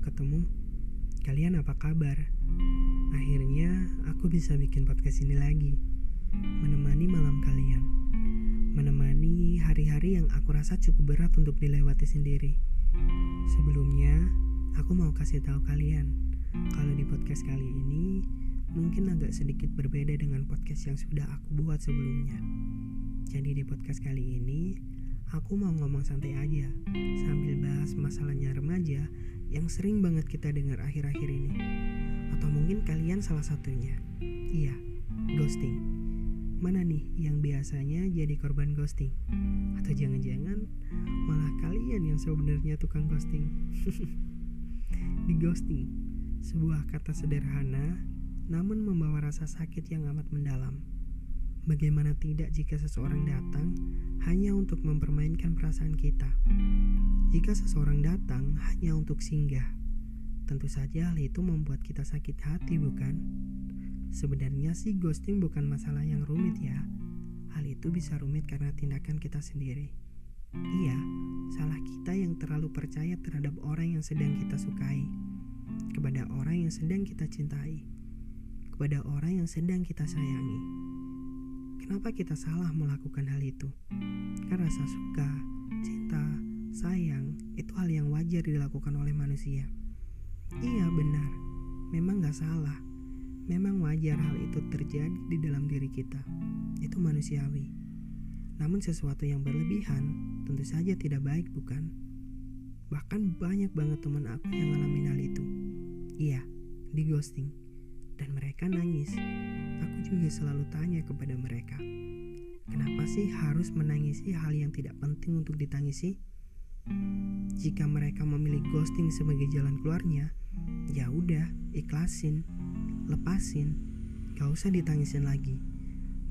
ketemu. Kalian apa kabar? Akhirnya aku bisa bikin podcast ini lagi. Menemani malam kalian. Menemani hari-hari yang aku rasa cukup berat untuk dilewati sendiri. Sebelumnya, aku mau kasih tahu kalian kalau di podcast kali ini mungkin agak sedikit berbeda dengan podcast yang sudah aku buat sebelumnya. Jadi di podcast kali ini aku mau ngomong santai aja sambil bahas masalahnya remaja yang sering banget kita dengar akhir-akhir ini. Atau mungkin kalian salah satunya. Iya, ghosting. Mana nih yang biasanya jadi korban ghosting? Atau jangan-jangan malah kalian yang sebenarnya tukang ghosting? Di ghosting, sebuah kata sederhana namun membawa rasa sakit yang amat mendalam. Bagaimana tidak jika seseorang datang hanya untuk mempermainkan perasaan kita? Jika seseorang datang hanya untuk singgah, tentu saja hal itu membuat kita sakit hati, bukan? Sebenarnya sih ghosting bukan masalah yang rumit ya. Hal itu bisa rumit karena tindakan kita sendiri. Iya, salah kita yang terlalu percaya terhadap orang yang sedang kita sukai, kepada orang yang sedang kita cintai, kepada orang yang sedang kita sayangi. Kenapa kita salah melakukan hal itu? Karena rasa suka, cinta, sayang itu hal yang wajar dilakukan oleh manusia. Iya benar, memang gak salah. Memang wajar hal itu terjadi di dalam diri kita. Itu manusiawi. Namun sesuatu yang berlebihan tentu saja tidak baik bukan? Bahkan banyak banget teman aku yang ngalamin hal itu. Iya, di ghosting. Dan mereka nangis juga selalu tanya kepada mereka, kenapa sih harus menangisi hal yang tidak penting untuk ditangisi? Jika mereka memilih ghosting sebagai jalan keluarnya, ya udah, ikhlasin, lepasin, gak usah ditangisin lagi.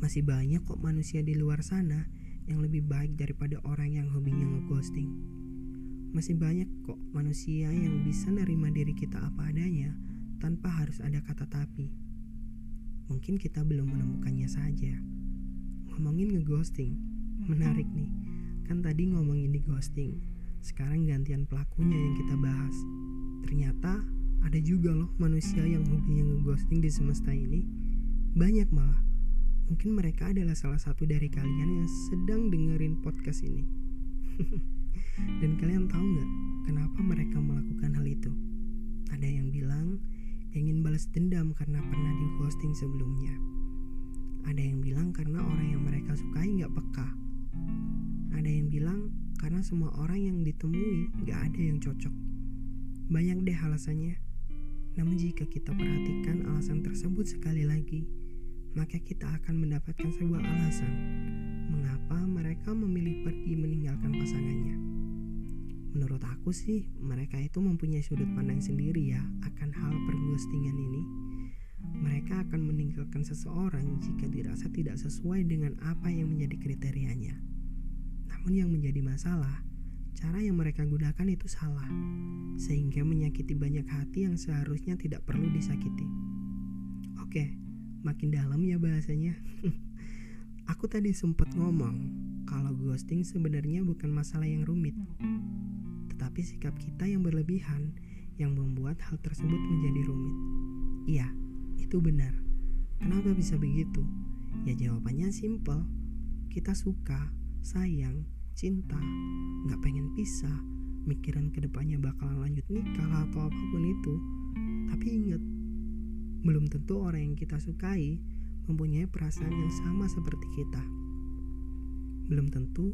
Masih banyak kok manusia di luar sana yang lebih baik daripada orang yang hobinya ngeghosting. Masih banyak kok manusia yang bisa nerima diri kita apa adanya tanpa harus ada kata tapi. Mungkin kita belum menemukannya saja. Ngomongin ngeghosting, menarik nih. Kan tadi ngomongin di ghosting, sekarang gantian pelakunya yang kita bahas. Ternyata ada juga loh manusia yang hobinya ngeghosting di semesta ini. Banyak malah. Mungkin mereka adalah salah satu dari kalian yang sedang dengerin podcast ini. Dan kalian tahu nggak kenapa mereka melakukan hal itu? Balas dendam karena pernah di ghosting sebelumnya. Ada yang bilang karena orang yang mereka sukai nggak peka. Ada yang bilang karena semua orang yang ditemui nggak ada yang cocok. Banyak deh alasannya. Namun jika kita perhatikan alasan tersebut sekali lagi, maka kita akan mendapatkan sebuah alasan mengapa mereka memilih pergi meninggalkan pasangannya. Menurut aku sih, mereka itu mempunyai sudut pandang sendiri ya akan hal perghostingan ini. Mereka akan meninggalkan seseorang jika dirasa tidak sesuai dengan apa yang menjadi kriterianya. Namun yang menjadi masalah, cara yang mereka gunakan itu salah, sehingga menyakiti banyak hati yang seharusnya tidak perlu disakiti. Oke, makin dalam ya bahasanya. Aku tadi sempat ngomong kalau ghosting sebenarnya bukan masalah yang rumit, tetapi sikap kita yang berlebihan yang membuat hal tersebut menjadi rumit. Iya, itu benar. Kenapa bisa begitu? Ya jawabannya simpel. Kita suka, sayang, cinta, nggak pengen pisah, mikiran ke depannya bakalan lanjut nikah atau apa pun itu. Tapi ingat, belum tentu orang yang kita sukai mempunyai perasaan yang sama seperti kita. Belum tentu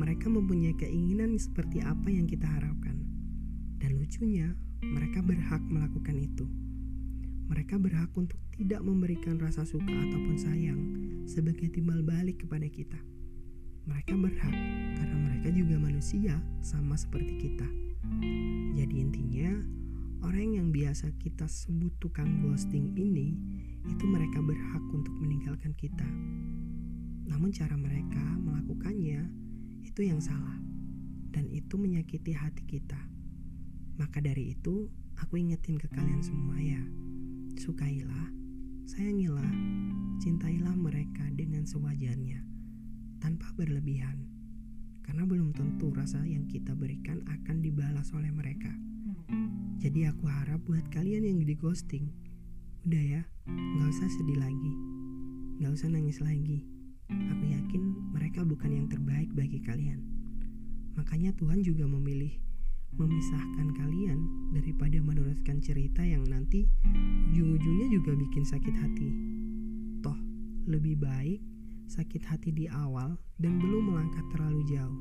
mereka mempunyai keinginan seperti apa yang kita harapkan. Dan lucunya, mereka berhak melakukan itu. Mereka berhak untuk tidak memberikan rasa suka ataupun sayang sebagai timbal balik kepada kita. Mereka berhak karena mereka juga manusia sama seperti kita. Jadi intinya, orang yang biasa kita sebut tukang ghosting ini itu mereka berhak untuk meninggalkan kita namun cara mereka melakukannya itu yang salah dan itu menyakiti hati kita. Maka dari itu, aku ingetin ke kalian semua ya. Sukailah, sayangilah, cintailah mereka dengan sewajarnya tanpa berlebihan. Karena belum tentu rasa yang kita berikan akan dibalas oleh mereka. Jadi aku harap buat kalian yang di ghosting, udah ya, nggak usah sedih lagi, nggak usah nangis lagi. Aku yakin mereka bukan yang terbaik bagi kalian. Makanya Tuhan juga memilih memisahkan kalian daripada meneruskan cerita yang nanti ujung-ujungnya juga bikin sakit hati. Toh, lebih baik sakit hati di awal dan belum melangkah terlalu jauh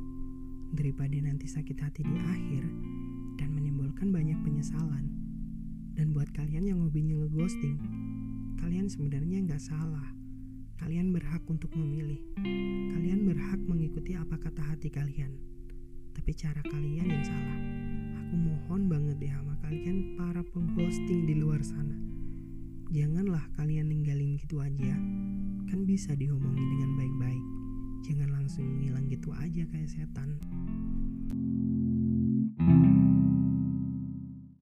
daripada nanti sakit hati di akhir dan menimbulkan banyak penyesalan. Dan buat kalian yang hobinya ngeghosting, kalian sebenarnya nggak salah. Kalian berhak untuk memilih. Kalian berhak mengikuti apa kata hati kalian. Tapi cara kalian yang salah. Aku mohon banget ya sama kalian para pengghosting di luar sana. Janganlah kalian ninggalin gitu aja. Kan bisa diomongin dengan baik-baik. Jangan langsung ngilang gitu aja kayak setan.